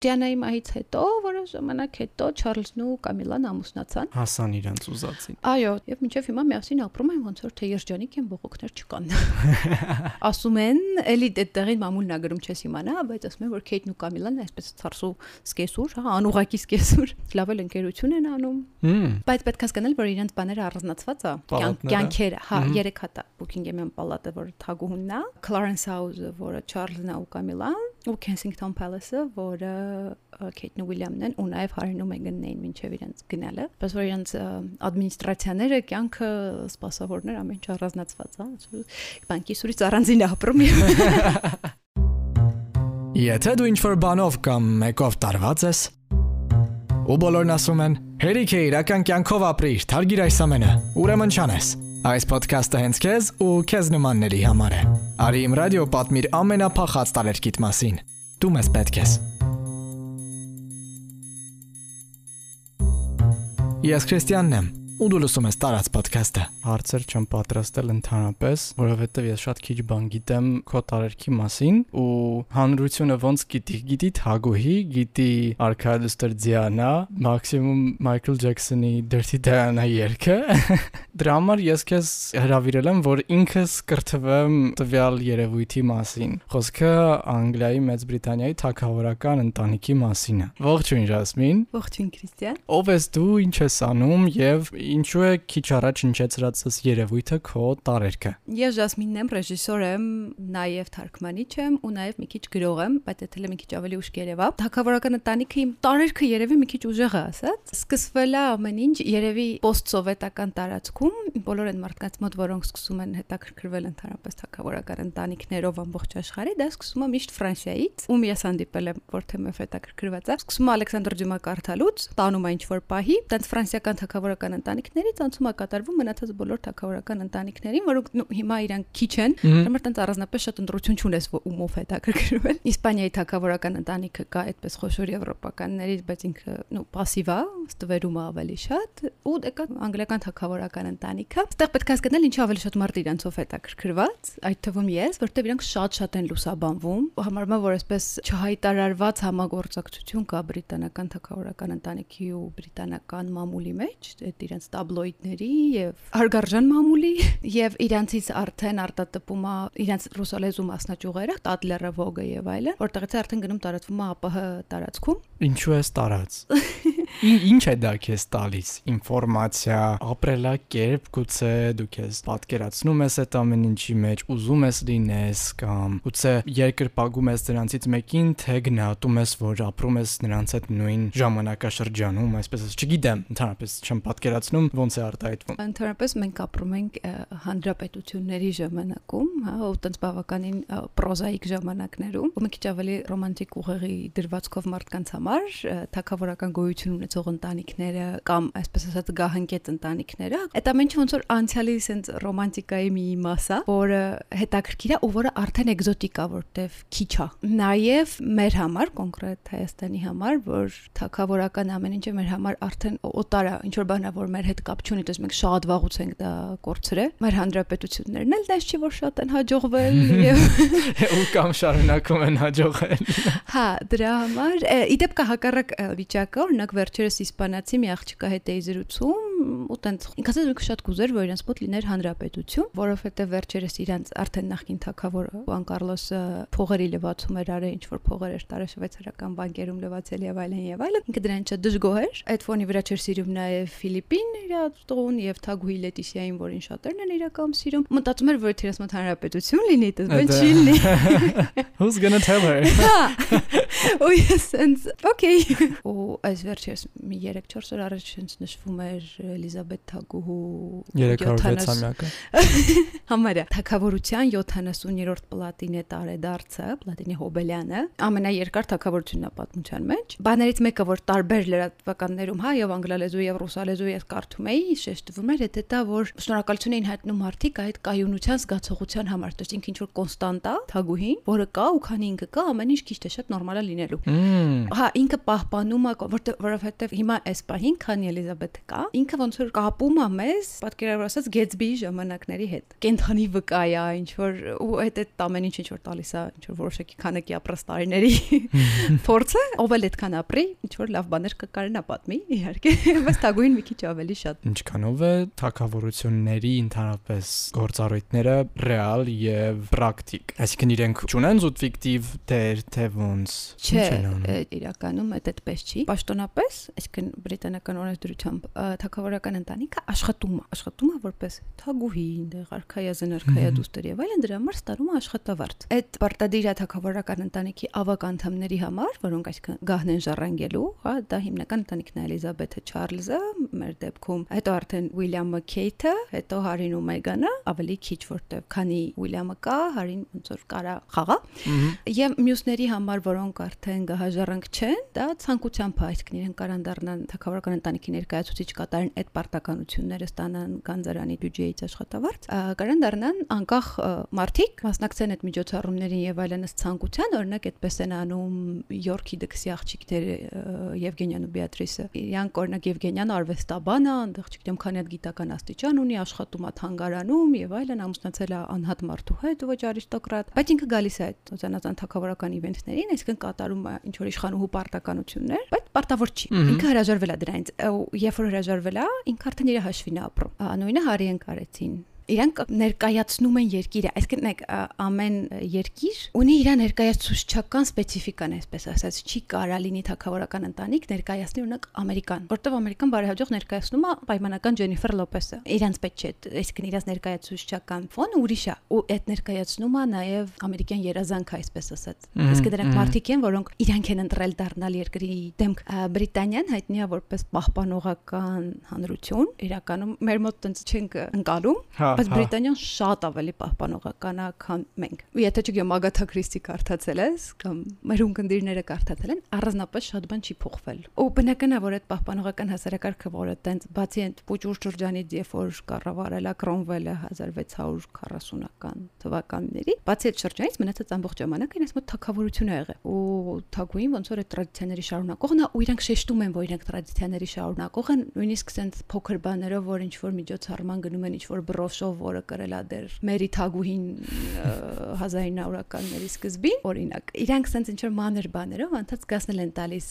Դիանայի մահից հետո որոշ ժամանակ հետո Չարլզն ու Կամիլան ամուսնացան։ Հասան իրանց ուզածին։ Այո, եւ մինչեւ հիմա միասին ապրում են ոնց որ թե երջանիկ են բողոքներ չկան։ Ասում են, էլի դետեղին մամուլն ագրում չես իմանա, բայց ասում են որ Քեյթն ու Կամիլան այսպես ցարսու սկեսուր, հա, անուղակի սկեսուր, լավ էլ ընկերություն են անում։ Բայց պետք է հասկանալ, որ իրենց բաները առանձնացված է։ Կյանքերը, հա, երեք հատա Buckingham պալատը, որ թագուհունն է, Clarence House-ը, որը Չարլզն ու Կամիլան, ու Kensington Palace-ը, որը Քեյթն ու Ուիլյամն են, ու նաև Հարին ու Մեգանն էին մինչև իրենց գնալը։ Բայց որ իրենց ադմինիստրացիաները, կյանքը, սպասավորներ ամեն ինչ առանձնացված է, բանկի սուրից առանձին ապրում։ Եթե դու ինչ-որ բանով կամ մեկով տարված ես, ու բոլորն ասում են, հերիք է իրական կյանքով ապրիր, թարգիր այս ամենը, ուրեմն չանես։ Այս ոդքասթը հենց քեզ ու քեզ նմանների համար է։ Արի իմ ռադիո պատմիր ամենափախած տարերկիտ մասին։ Դու մեզ պետք ես։ Ես Քրիստիանն եմ ու դու լսում ես տարած ոդքասթը։ Հարցեր չեմ պատրաստել ընդհանրապես, որովհետև ես շատ քիչ բան գիտեմ քո տարերքի մասին ու հանրությունը ոնց գիտի, գիտի Թագուհի, գիտի Արքադուստր Դիանա, մաքսիմում Մայքլ Ջեքսոնի Dirty Diana երգը։ Դրա համար ես քեզ հրավիրել եմ, որ ինքս կրթվեմ տվյալ երևույթի մասին։ Խոսքը Անգլիայի Մեծ Բրիտանիայի թագավորական ընտանիքի մասին է։ Ողջույն Ժասմին։ Ողջույն Քրիստիան։ Ով ես դու, ինչ ես անում եւ ինչու է քիչ առաջ հնչեցրած այս երևույթը քո տարերքը։ Ես Ժասմինն եմ, ռեժիսոր եմ, նաև թարգմանիչ եմ ու նաև մի քիչ գրող եմ, բայց էլ մի քիչ ավելի ուշ երևա։ Թակավորական ընտանիքը իմ տարերքը երևի մի քիչ ուժեղ է ասած։ Սկսվել է ամեն ինչ երևի post-սովետական տարածքում, բոլոր այն մարդկանց մոտ, որոնք սկսում են հետաքրքրվել ընդհանրապես թակավորական ընտանիքներով ամբողջ աշխարհի, դա սկսում է միշտ Ֆրանսիայից, ում ես հանդիպել եմ, որ թեմով հետաքրքրված Սկսում է Ալեքսանդր Ջումա կարդալուց, տանում է ինչ որ պահի, տենց ֆրանսիական թակավորական ընտանիք ընտանիքներից անցում է կատարվում մնացած բոլոր թակավորական ընտանիքներին, որոնք հիմա իրանք քիչ են, համար տենց առանձնապես շատ ընտրություն չունես ումով հետաքրքրվել։ Իսպանիայի թակավորական ընտանիքը կա այդպես խոշոր եվրոպականներից, բայց ինքը նո пассив է, ստվերում է ավելի շատ, ու դե կա անգլիական թակավորական ընտանիքը։ Այստեղ պետք է հասկանալ ինչի ավելի շատ մարդ իրանցով հետաքրքրված, այդ թվում ես, որտեղ իրանք շատ-շատ են լուսաբանվում, համարվում է, որ այսպես չհայտարարված համագործակցություն կա բրիտանական թակավորական ընտանիքի ու բրիտանական մամուլի մեջ, այդ իրենց տաբլոիդների եւ հարգարժան մամուլի եւ իրանցից արդեն արտատպում է իրանց ռուսալեզու մասնաճյուղերը, Տատլերը, Վոգը եւ այլն, որտեղից արդեն գնում տարածվում է ԱՊՀ տարածքում։ Ինչու է տարած։ Ինչ է դա քեզ տալիս ինֆորմացիա, ապրելակերպ, գուցե դու քեզ պատկերացնում ես այդ ամեն ինչի մեջ, ուզում ես լինես կամ գուցե երկրպագում ես նրանցից մեկին, թե գնահատում ես, որ ապրում ես նրանց հետ նույն ժամանակաշրջանում, այսպես ասած, չգիտեմ, ընդհանրապես չեմ պատկերացնում ոնց է արտահայտվում։ Ընդհանրապես մենք ապրում ենք հանրապետությունների ժամանակում, հա, ու տենց բավականին պրոզայիկ ժամանակներում, ու մի քիչ ավելի ռոմանտիկ ուղեղի դրվածքով մարդկանց համար թակավորական գոյություն ունեցող ընտանիքները կամ այսպես ասած գահընկետ ընտանիքները, այդ ամենը ոնց որ անցյալի սենց ռոմանտիկայի մի մաս է, որը հետաքրքիր է ու որը արդեն էկզոտիկ է, որտեվ քիչ է։ Նաև մեր համար, կոնկրետ Հայաստանի համար, որ թակավորական ամեն ինչը մեր համար արդեն օտար է, ինչ որ բանա որ մեր հետ կապ չունի, դες մենք շատ վաղուց ենք դա կորցրել։ Մեր հանրապետություններն էլ դες չի որ շատ են հաջողվել եւ ու կամ շարունակում են հաջողել։ Հա, դրա համար իդեպ կհակառակ վիճակը, օրինակ վեր վերջերս իսպանացի մի աղջիկա հետ էի զրուցում ու տենց ինքս ասել շատ կուզեր որ իրենց մոտ լիներ հանրապետություն, որովհետեւ վերջերս իրենց արդեն նախքին թակավոր Ուան Կարլոսը փողերի լվացում էր արել ինչ որ փողեր էր տարել շվեյցարական բանկերում լվացել եւ այլն եւ այլն։ Ինքը դրան չէ դժգոհ էր։ Այդ ֆոնի վրա չէր սիրում նաեւ Ֆիլիպին իր տուն եւ Թագուհի Լետիսիային, որին շատերն են իրական սիրում։ Մտածում էր որ իրենց մոտ հանրապետություն լինի, դա բան չի լինի։ Who's to tell her։ Ու ես sense okay։ Ու այս վերջերս մի 3-4 օր առաջ հենց նշվում էր Էլիզաբետ Թագուհու 306-ամյակը։ Համարյա թակավորության 70-րդ պլատինե տարեդարձը, պլատինի Հոբելյանը, ամենաերկար թակավորությունն է պատմության մեջ։ Բաներից մեկը, որ տարբեր լրատվականներում, հա, եւ անգլալեզու եւ ռուսալեզու ես կարդում էի, շեշտվում էր դա դա, որ շնորհակալություն էին հայտնում մարդիկ այդ կայունության զգացողության համար, դες ինքը ինչ որ կոնստանտ է, Թագուհին, որը կա ու քանի ինքը կա, ամեն ինչ քիչ թե շատ նորմալ է լինելու։ Հա, ինքը պահպանում է, որովհետեւ հիմա այս պահին, քանի Էլիզաբեթը կա, ինքը ոնց որ կապում է մեզ, պատկերավոր ասած Gatsby-ի ժամանակների հետ։ Կենթանի վկայա, ինչ որ ու այդ այդ ամեն ինչ ինչ որ տալիս է, ինչ որ որոշակի քանակի ապրած տարիների փորձը, ով էլ այդքան ապրի, ինչ որ լավ բաներ կկարենա պատմի, իհարկե, բայց թագուին մի քիչ ավելի շատ։ Ինչքանով է թակավորությունների ընդհանրապես գործառույթները ռեալ եւ պրակտիկ։ Այսինքն իրենք ճունեն զուտ ֆիկտիվ դեր թե ոնց։ Չէ, իրականում այդ այդպես չի։ Պաշտոնապես, այսինքն բրիտանական օրենսդրությամբ թակավորական ընտանիքը աշխատում է, աշխատում է որպես թագուհի, այնտեղ արքայազն, արքայադուստր եւ այլն, դրա համար ստարում է աշխատավարձ։ Այդ պարտադիր թակավորական ընտանիքի ավակ անդամների համար, որոնք այսինքն գահն են ժառանգելու, հա, դա հիմնական ընտանիքն է Էլիզաբեթը, Չարլզը, մեր դեպքում, հետո արդեն Ուիլյամը Քեյթը, հետո Հարին ու Մեգանը, ավելի քիչ որտեղ քանի Ուիլյամը կա, Հարին ոնց որ կարա խաղա։ Եվ մյուսների համար, որոնք արդեն գահաժառանգ չեն, դա ցանկությամբ է, այսինքն իրեն կարան դառնան թակավորական ընտանիքի ներկայացուցիչ կատարեն այդ պարտականությունները ստանան գանձարանի բյուջեից աշխատավարձ, կարան դառնան անկախ մարդիկ, մասնակցեն այդ միջոցառումներին եւ այլնս ցանկության, օրինակ այդպես են անում Յորքի դքսի աղջիկներ Եվգենյան ու Բեատրիսը։ Իրանք օրինակ Եվգենյանը արվեստաբան է, այնտեղ չգիտեմ քանի հատ գիտական աստիճան ունի, աշխատում է թանգարանում եւ այլն, ամուսնացել է անհատ մարդու հետ, ոչ արիստոկրատ, բայց ինքը գալիս է այդ ծանածան թակավորական իվենթներին, այսինքն կատարում է ինչ որ իշխանուհու պարտականություններ, բայց պարտավոր չի։ Ինքը հրաժարվել է դրանից։ Երբ որ հրաժարվել է, ինքը արդեն իր հաշվին է ապրում։ Նույնը Հարիեն կարեցին իրանք ներկայացնում են երկիրը այսինքն ամեն երկիր ունի իր ներկայացուցչական սպეციფიკան այսպես ասած չի կարա լինի թակավորական ընտանիք ներկայացնի օրինակ ամերիկան որտեղ ամերիկան բարեհաջող ներկայացնում է պայմանական Ջենիֆեր Լոպեսը իրանց պետք չէ այսինքն իրանց ներկայացուցչական ֆոնը ուրիշ է ու այդ ներկայացնում է նաև ամերիկյան երազանք այսպես ասած իսկ դրանք մարդիկ են որոնք իրանք են ընտրել դառնալ երկրի դեմք բրիտանիան հայտնի է որպես պահպանողական հանրություն իրականում մեր մոտ տենց չենք ընկալում հա, բայց Բրիտանիան շատ ավելի պահպանողական է, քան մենք։ Ու եթե չգիտեմ Ագաթա Քրիստի կարդացել ես կամ մեր ունկնդիրները կարդացել են, առանձնապես շատ բան չի փոխվել։ Ու բնական է, որ այդ պահպանողական հասարակարգը, որը տենց բացի այդ պուճուր շրջանից, երբ որ կառավարել է Կրոմվելը 1640-ական թվականների, բացի այդ շրջանից մնացած ամբողջ ժամանակը իրենց մոտ թակավորություն է եղել։ Ու թագուին ոնց որ այդ տրադիցիաների շարունակողն է, ու իրանք շեշտում են, որ իրանք տրադիցիաների շարունակող են, նույնիսկ sense փոքր բաներով, որ ինչ որ միջոցառման գնում են, ինչ որ բրոշով Ռուսով, որը կրել է դեր Մերի Թագուհին 1900-ականների սկզբին, օրինակ։ Իրանք sense ինչ որ մանր բաներով անդած գասնել են տալիս,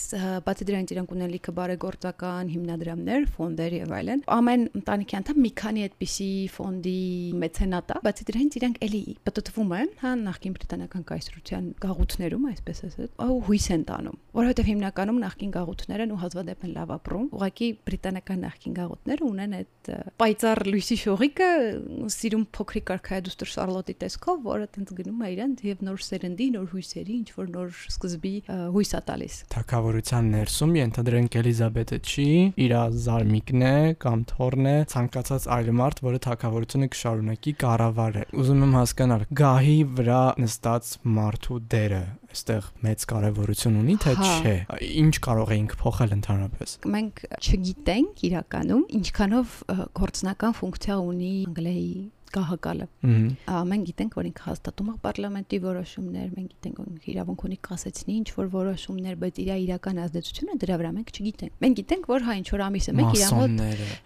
բացի դրանից իրանք ունեն լիքը բարեգործական հիմնադրամներ, ֆոնդեր եւ այլն։ Ամեն ընտանիքի անդամ մի քանի այդպիսի ֆոնդի մեցենատ է, բացի դրանից իրանք էլի պատտվում են, հա, նախկին բրիտանական կայսրության գաղութներում, այսպես ասած, ու հույս են տանում, որովհետեւ հիմնականում նախկին գաղութներն ու հազվադեպ են լավ ապրում։ Ուղղակի բրիտանական նախկին գաղութները ունեն այդ պայծառ լույսի շողիկը սիրում փոքրիկ արքայադուստր Շարլոտի տեսքով, որը տենց գնում է իրեն եւ նոր սերնդի, նոր հույսերի, ինչ որ նոր սկզբի հույս է տալիս։ Թակավորության ներսում ենթադրենք Էլիզաբեթը չի, իր զարմիկն է կամ թորն է, ցանկացած այլ մարդ, որը թակավորությունը կշարունակի կառավարել։ Ուզում եմ հասկանալ, գահի վրա նստած մարդու դերը այստեղ մեծ կարևորություն ունի թե հա։ չէ։ Ինչ կարող էինք փոխել ընդհանրապես։ Մենք չգիտենք իրականում ինչքանով գործնական ֆունկցիա ունի անգլիայի գահակալը։ Մենք գիտենք, որ ինքը հաստատում է parlamenti որոշումներ, մենք գիտենք, որ իրավունք ունի կասեցնի ինչ որ որոշումներ, բայց իր իրական ազդեցությունը դրա վրա մենք չգիտենք։ Մենք գիտենք, որ հա ինչ որ ամիսը մեկ իր մոտ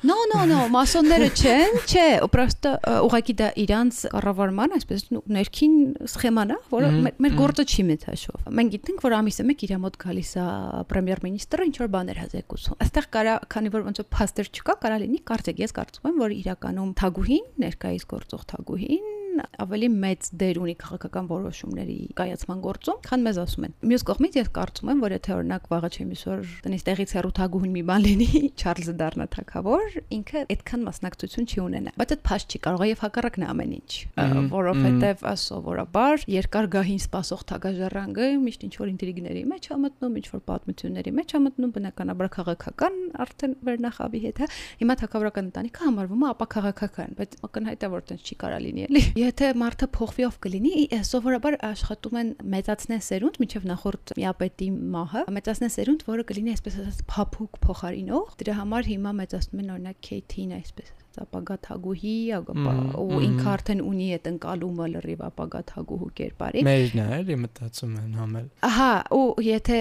No, no, no, մասոնները չեն, չէ, պրոստը ուղղակի դա իրանց կառավարման, այսպես ներքին սխեման է, որը մեր գործը չի մեծ հաշվով։ Մենք գիտենք, որ ամիսը մեկ իր մոտ գալիս է պրեմիեր-մինիստրը ինչ որ բաներ հազեկուցում։ Այստեղ կարա, քանի որ ոնց որ փաստեր չկա, կարա լինի կարծեք, ես կարծում եմ, որ իրականում թագուհին ներկայիս գործող թագուհին ավելի մեծ դեր ունի քաղաքական որոշումների կայացման գործում, քան մեզ ասում են։ Մյուս կողմից ես կարծում եմ, որ եթե օրինակ վաղը չեմ իսոր տնից տեղից հերթագույն մի բան լինի, Չարլզը դառնա թակավոր, ինքը այդքան մասնակցություն չի ունենա։ Բայց այդ փաստ չի կարող եւ հակառակն է ամեն ինչ, որովհետեւ սովորաբար երկար գահին սпасող թագաժառանգը միշտ ինչ որ ինտրիգների մեջ է մտնում, ինչ որ պատմությունների մեջ է մտնում, բնականաբար քաղաքական արդեն վերնախավի հետ է։ Հիմա թակավորական ընտանիքը համարվում է ապակաղաքական, բայց ակնհայտ է որ այդպես չի կարա լինի, էլի եթե մարդը փոխվի ով կլինի, սովորաբար աշխատում են մեծացնեն սերունդ, միջև նախորդ միապետի մահը, մեծացնեն սերունդ, որը կլինի այսպես ասած փափուկ փոխարինող։ Դրա համար հիմա մեծացնում են օրինակ Քեյթին այսպես ապագա թագուհի, ու ինքը արդեն ունի այդ ընկալումը լրիվ ապագա թագուհու կերպարի։ Մերն է, էլի մտածում են համել։ Ահա, ու եթե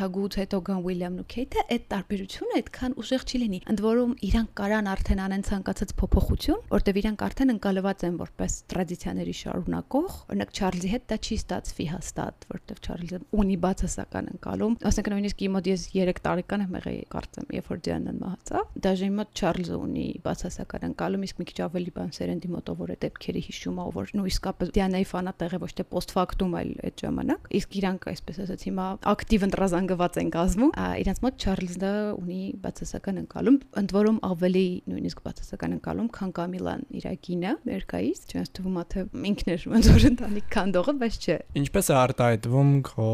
թագուց հետո գան Ուիլյամն ու Քեյթը, այդ տարբերությունը այդքան ուժեղ չի լինի։ Ընդ որում իրանք կարան արդեն անեն ցանկացած փոփոխություն, որտեվ իրանք արդեն ընկալված են որպես տրադիցիաների շարունակող։ Օրինակ Չարլզի հետ դա չի ստացվի հաստատ, որտեվ Չարլզը ունի բացասական ընկալում։ Ասենք նույնիսկ իմ մոտ ես 3 տարեկան եմ եղել, կարծեմ, երբ որ Դիանան մահացավ, դաժե իմ մոտ Չարլզը ունի բացասական ընկալում, իսկ մի քիչ ավելի բան սերնդի մոտով որ է դեպքերի հիշում ա, որ նույն իսկապես Դիանայի ֆանատեղ է ոչ թե post factum այլ այդ ժամանակ։ Իսկ իրանք այսպես ասած հիմա ակտիվ ընտրազանգված են կազմում, իրանց մոտ Չարլզը ունի բացասական ընկալում, ընդ որում ավելի նույնիսկ բացասական ընկալում, քան Կամիլան իր կինը Մերկայից, չնայած թվում է թե ինքն էր ոնց որ ընտանիք քանդողը, բայց չէ։ Ինչպես է արտահայտվում քո,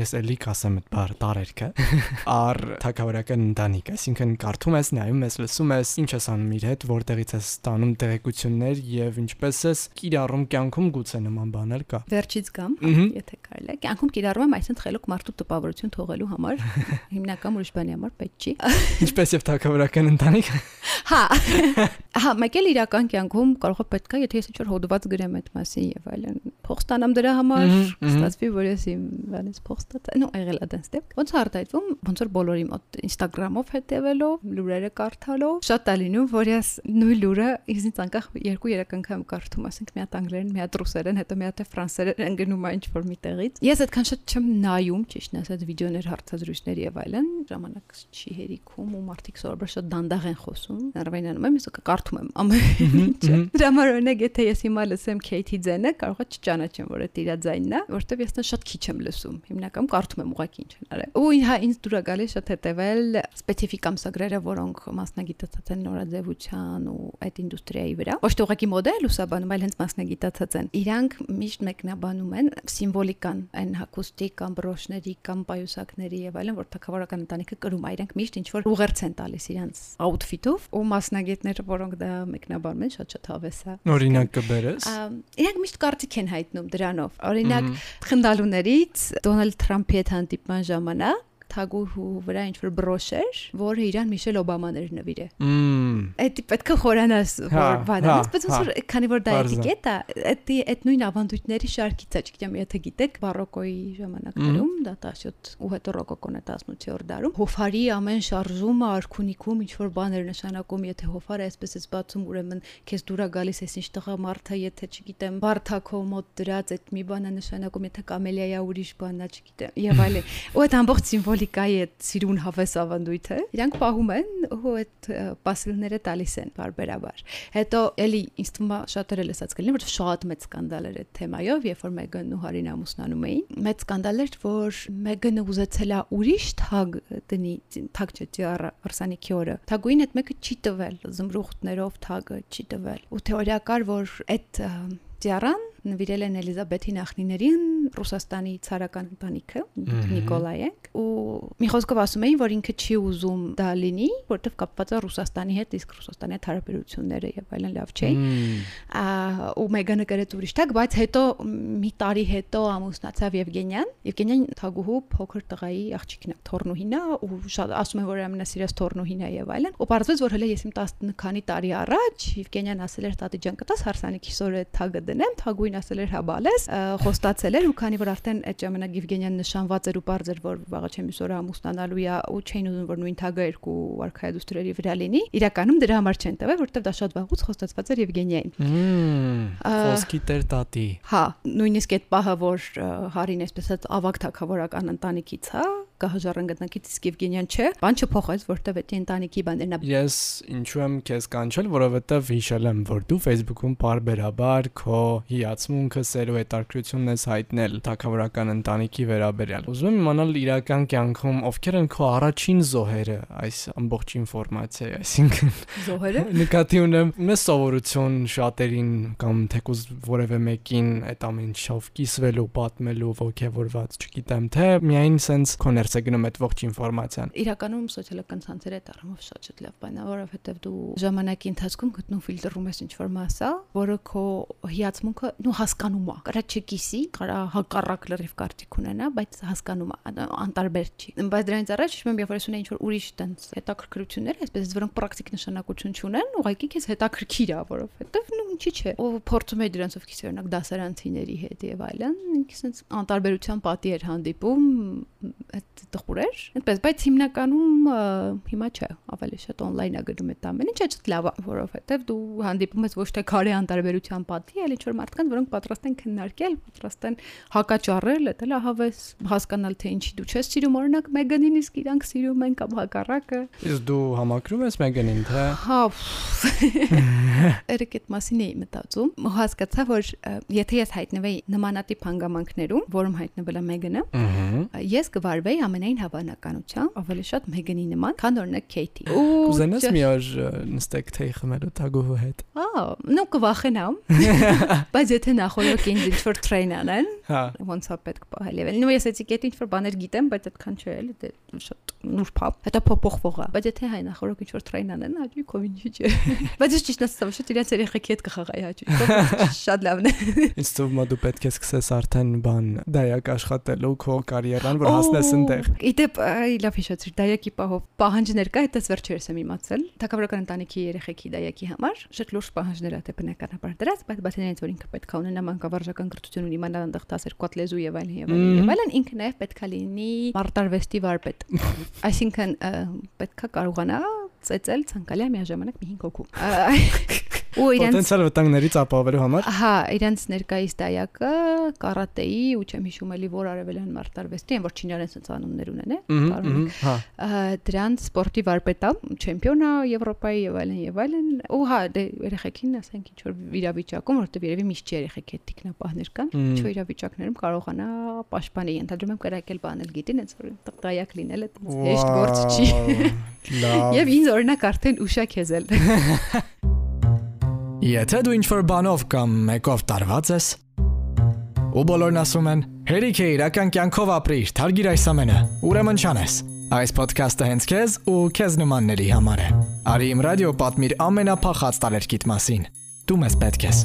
ես էլի կասեմ այդ բառ տարերքը, ար թակավորական ընտանիք, այսինքն կարդում ես, նայում ես, լսում ես, ինչ ես անում իր հետ, որտեղից ես ստանում տեղեկություններ եւ ինչպես ես կիրառում կյանքում գուցե նման բաներ կա։ Վերջից կամ, եթե կարելի է, կյանքում կիրառում եմ այսինքն խելոք մարդու տպավորություն թողելու համար, հիմնական ուրիշ բանի համար պետք չի։ Ինչպես եւ թակավորական ընտանիք։ Հա։ Հա, մեկ էլ իրական կյանքում կարող է պետք է, եթե ես ինչ-որ հոդված գրեմ այդ մասին եւ այլն, փող ստանամ դրա համար, ստացվի, որ ես իմ բանից փող ստացա։ Նո, եղել է դենց դեպք։ Ոնց արտայտվում, ոնց որ բոլորի մոտ Instagram-ով հետևելով, լուրերը կարդալով, շատ է լինում, որ ես նույն լուրը ինձնից անկախ 2-3 անգամ կարդում, ասենք մի հատ անգլերեն, մի հատ ռուսերեն, հետո մի հատ ֆրանսերեն ընկնում է ինչ-որ միտեղից։ Ես այդքան շատ չեմ նայում, ճիշտն ասած, վիդեոներ, հարցազրույցներ եւ այլն, ժամանակ չի հերիքում ու մարդիկ սովորաբար շատ դանդաղ են խոսում։ Ներվայնանում եմ, ես կարդում եմ ամեն ինչը։ Դրա համար օրինակ եթե ես հիմա լսեմ Քեյթի ձենը, կարող է չճանաչեմ, որ այդ իր ձայնն է, որովհետև ես նա շատ քիչ եմ լսում։ Հիմնականում կարդում եմ ուղղակի ինչ են արել։ Ու հա ինձ դուր է գալիս շատ հետևել սպეციფიկ ամսագրերը, որոնք մասնագիտացած են նորաձևության ու այդ ինդուստրիայի վրա։ Ոչ թե ուղղակի մոդել լուսաբանում, այլ հենց մասնագիտացած են։ Իրանք միշտ մեկնաբանում են սիմվոլիկան, այն հակոստիկ կամ բրոշների կամ պայուսակների եւ այլն, որ թակավորական ընտանիքը կրում է։ Իրանք միշտ ինչ որ ուղերձ են տալիս իրանց աուտֆիտով ու մասնագետները, որոնք դա մեկնաբանում են, շատ-շատ հավես է։ Օրինակ կբերես։ Իրանք միշտ կարծիք են հայտնում դրանով։ Օրինակ խնդալուներից Դոնալդ Թրամփի հետ հանդիպման ժամանակ թագուհու վրա ինչ որ բրոշ էր, որը իրան Միշել Օբաման էր նվիրե։ Այդ պետք է խորանաս, հա, որ վանանս, բայց ոնց որ քանի որ դա էտիկետ է, այդ այդ նույն ավանդույթների շարքից է, չգիտեմ, եթե գիտեք, բարոկոյի ժամանակներում, դա 17 ու հետո ռոկոկոն է 18-րդ դարում, հոֆարի ամեն շարժումը արքունիքում ինչ որ բաներ նշանակում, եթե հոֆարը այսպես էս բացում, ուրեմն քեզ դուրա գալիս էս ինչ տղա մարդը, եթե չգիտեմ, բարթակո մոտ դրած այդ մի բանը նշանակում, եթե կամելիա ուրիշ բանն է, չգիտեմ, եւ այլն։ Ու այդ ամբողջ սիմվոլ կաթոլիկայի այդ սիրուն հավես ավանդույթը իրանք պահում են ու այդ պասիլները տալիս են բարբերաբար հետո էլի ինձ թվում է շատերը լսած կլինի որ շատ մեծ սկանդալ էր այդ թեմայով երբ որ Մեգան ու Հարին ամուսնանում էին մեծ սկանդալ էր որ Մեգանը ուզեցել է ուրիշ թագ տնի թագ չէ արսանիքի օրը թագուին այդ մեկը չի տվել զմրուխտներով թագը չի տվել ու թեորիա կար որ այդ Տիարան նվիրել են Էլիզաբեթի նախնիներին Ռուսաստանի ցարական ընտանիքը Նիկոլայենք ու մի խոսքով ասում էին որ ինքը չի ուզում դա լինի որովհետև կապված է Ռուսաստանի հետ իսկ Ռուսաստանի հետ հարաբերությունները եւ այլն լավ չէին ու Մեգանը գրեց ուրիշ տակ բայց հետո մի տարի հետո ամուսնացավ Եվգենիան Եվգենիան թագուհու փոքր տղայի աղջիկն է թորնուհին է ու շատ ասում են որ ամենասիրած թորնուհին է եւ այլն ու պարզվեց որ հələ ես իմ 10 քանի տարի առաջ Եվգենիան ասել էր տատի ջան կտաս հարսանիքի սորը թագը դնեմ թագուին ասել էր հա բալես խոստացել էր ու քանի որ արդեն այդ ժամանակ Եվգենիան նշանված էր ու բարձր որ վաղը չեմ իսօրը ամուսնանալու է ու չէին ուզում որ նույն թագը երկու արքայադուստրերի վրա լինի իրականում դրա համար չեն տվել որովհետև դա շատ վաղուց խոստացված էր Եվգենիային խոսքի տեր տատի հա նույնիսկ այդ պահը որ Հարին այսպես ասած ավակ թակավորական ընտանիքից հա կհաջարեն գտնքից իսկ Եվգենիան չէ, բան չփոխեց, որտեվ դա ընտանիքի բաներն է։ Ես ինչու եմ քեզ կանչել, որովհետեվ հիշել եմ, որ դու Facebook-ում բարբերաբար քո հիացմունքը սերու հետաքրությունն ես հայտնել թակավորական ընտանիքի վերաբերյալ։ Ուզում եմ իմանալ իրական կյանքում ովքեր են քո առաջին զոհերը այս ամբողջ ինֆորմացիայի, այսինքն զոհերը։ Նկատի ունեմ մեծ սովորություն շատերին կամ թեկուզ որևէ մեկին այդ ամեն ինչով կիսվելու, պատմելու, ողջևորված, չգիտեմ, թե միայն սենց կոներ դուրս է գնում այդ ողջ ինֆորմացիան։ Իրականում սոցիալական ցանցերը այդ առումով շատ շատ լավ բան է, որովհետև դու ժամանակի ընթացքում գտնում ֆիլտրում ես ինչ-որ մասա, որը քո հիացմունքը նու հասկանում է։ Կարա չկիսի, կարա հակառակ լրիվ կարծիք ունենա, բայց հասկանում է, անտարբեր չի։ Բայց դրանից առաջ հիշում եմ, երբ որ ունեի ինչ-որ ուրիշ տենց հետաքրքրություններ, այսպես որոնք պրակտիկ նշանակություն չունեն, ուղղակի քեզ հետաքրքիր է, որովհետև նու ինչի՞ չէ։ Ով փորձում է դրանցով քիչ օրինակ դասարանցիների հետ եւ այլն, ինքս անտարբերության պատի էր հանդիպում այդ տխուրեր, այդպես, բայց հիմնականում հիմա չէ, ավելի շատ on-line է գնում այդ ամենը, չէ՞ շատ լավ, որովհետեւ դու հանդիպում ես ոչ թե քարե անտարբերության պատի, այլ ինչ որ մարդկանց, որոնք պատրաստ են քննարկել, պատրաստ են հակաճառել, դա լավես հասկանալ թե ինչի դու չես սիրում, օրինակ Մեգանին իսկ իրանք սիրում են կամ հակառակը։ Իսկ դու համակրում ես Մեգանին, թե։ Հա։ Երեք այդ մասին էի մտածում, հասկացա, որ եթե ես հայտնվեի նմանատիպ հանգամանքներում, որում հայտնվել է Մեգանը, ես կվարվեի ամենայն հավանականությամբ ավելի շատ Մեգանի նման, քան օրինակ Քեյթի։ Կուզենաս մի օր նստեք թեյ խմելու Թագուհու հետ։ Ահա, նո կվախենամ։ Բայց եթե նախորդ ինձ ինչ որ տրեյն անեն, հա ոնց է պետք պահել եւ նո ես էտիկետ ինչ որ բաներ գիտեմ, բայց այդքան չէ, էլի դե շատ նուրբ է։ Հետո փոփոխվող է։ Բայց եթե հայ նախորդ ինչ որ տրեյն անեն, հաճույքով ինչի՞ չէ։ Բայց ես ճիշտ ասեմ, շատ իրաց երեխեքի հետ կխաղայի հաճույքով։ Շատ լավն է։ Ինձ թվում է դու պետք է սկսես արդեն բան դայակ աշխատելու քո կարիերան, որ հասնես այնտեղ։ Իդեպ լավ հիշեցիր, դայակի պահով պահանջներ կա, այդպես վերջերս եմ իմացել։ Թակավորական ընտանիքի երեխեքի դայակի համար շատ լուրջ պահանջներ է թե բնականաբար դրած, բայց բացենից որ ինքը պետք է ունենա մանկավարժական կրթություն ունի, իմանա այնտեղ 10 կոտ լեզու եւ այլն եւ այլն եւ այլն, ինքը նաեւ պետք է լինի մարտարվեստի վարպետ։ Այսինքն պետք է կարողանա ծեծել ցանկալի միաժամանակ մի 5 հոգու ու իրենց պոտենցիալ վտանգներից ապահովելու համար հա իրենց ներկայիս դայակը կարատեի ու չեմ հիշում էլի որ արևելյան մարտարվեստի են որ չինարեն sense անուններ ունեն է հա դրանց սպորտի վարպետա չեմպիոնա Եվրոպայի եւ այլն եւ այլն ու հա դե երեխեքին ասենք ինչ որ իրավիճակում որտեվ երևի միշտ երեխեք հետ տիկնապահներ կան ինչ որ իրավիճակներում կարողանա պաշտպանել ենթադրում եմ կրակել բանել գիտին այնց որ տղայակ լինելը հեշտ գործ չի լավ եւ ինձ օրինակ արդեն ուշա քեզել Եթե դու ինչ-որ բանով կամ մեկով տարված ես, ու բոլորն ասում են, հերիք է իրական կյանքով ապրիր, թարգիր այս ամենը, ուրեմն չանես։ Այս ոդքասթը հենց քեզ ու քեզ նմանների համար է։ Արի իմ ռադիո պատմիր ամենափախած տարերկիտ մասին։ Դու մեզ պետք ես։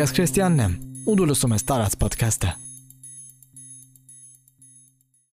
Ես Քրիստիանն եմ, ու դու լսում ես տարած ոդքասթը։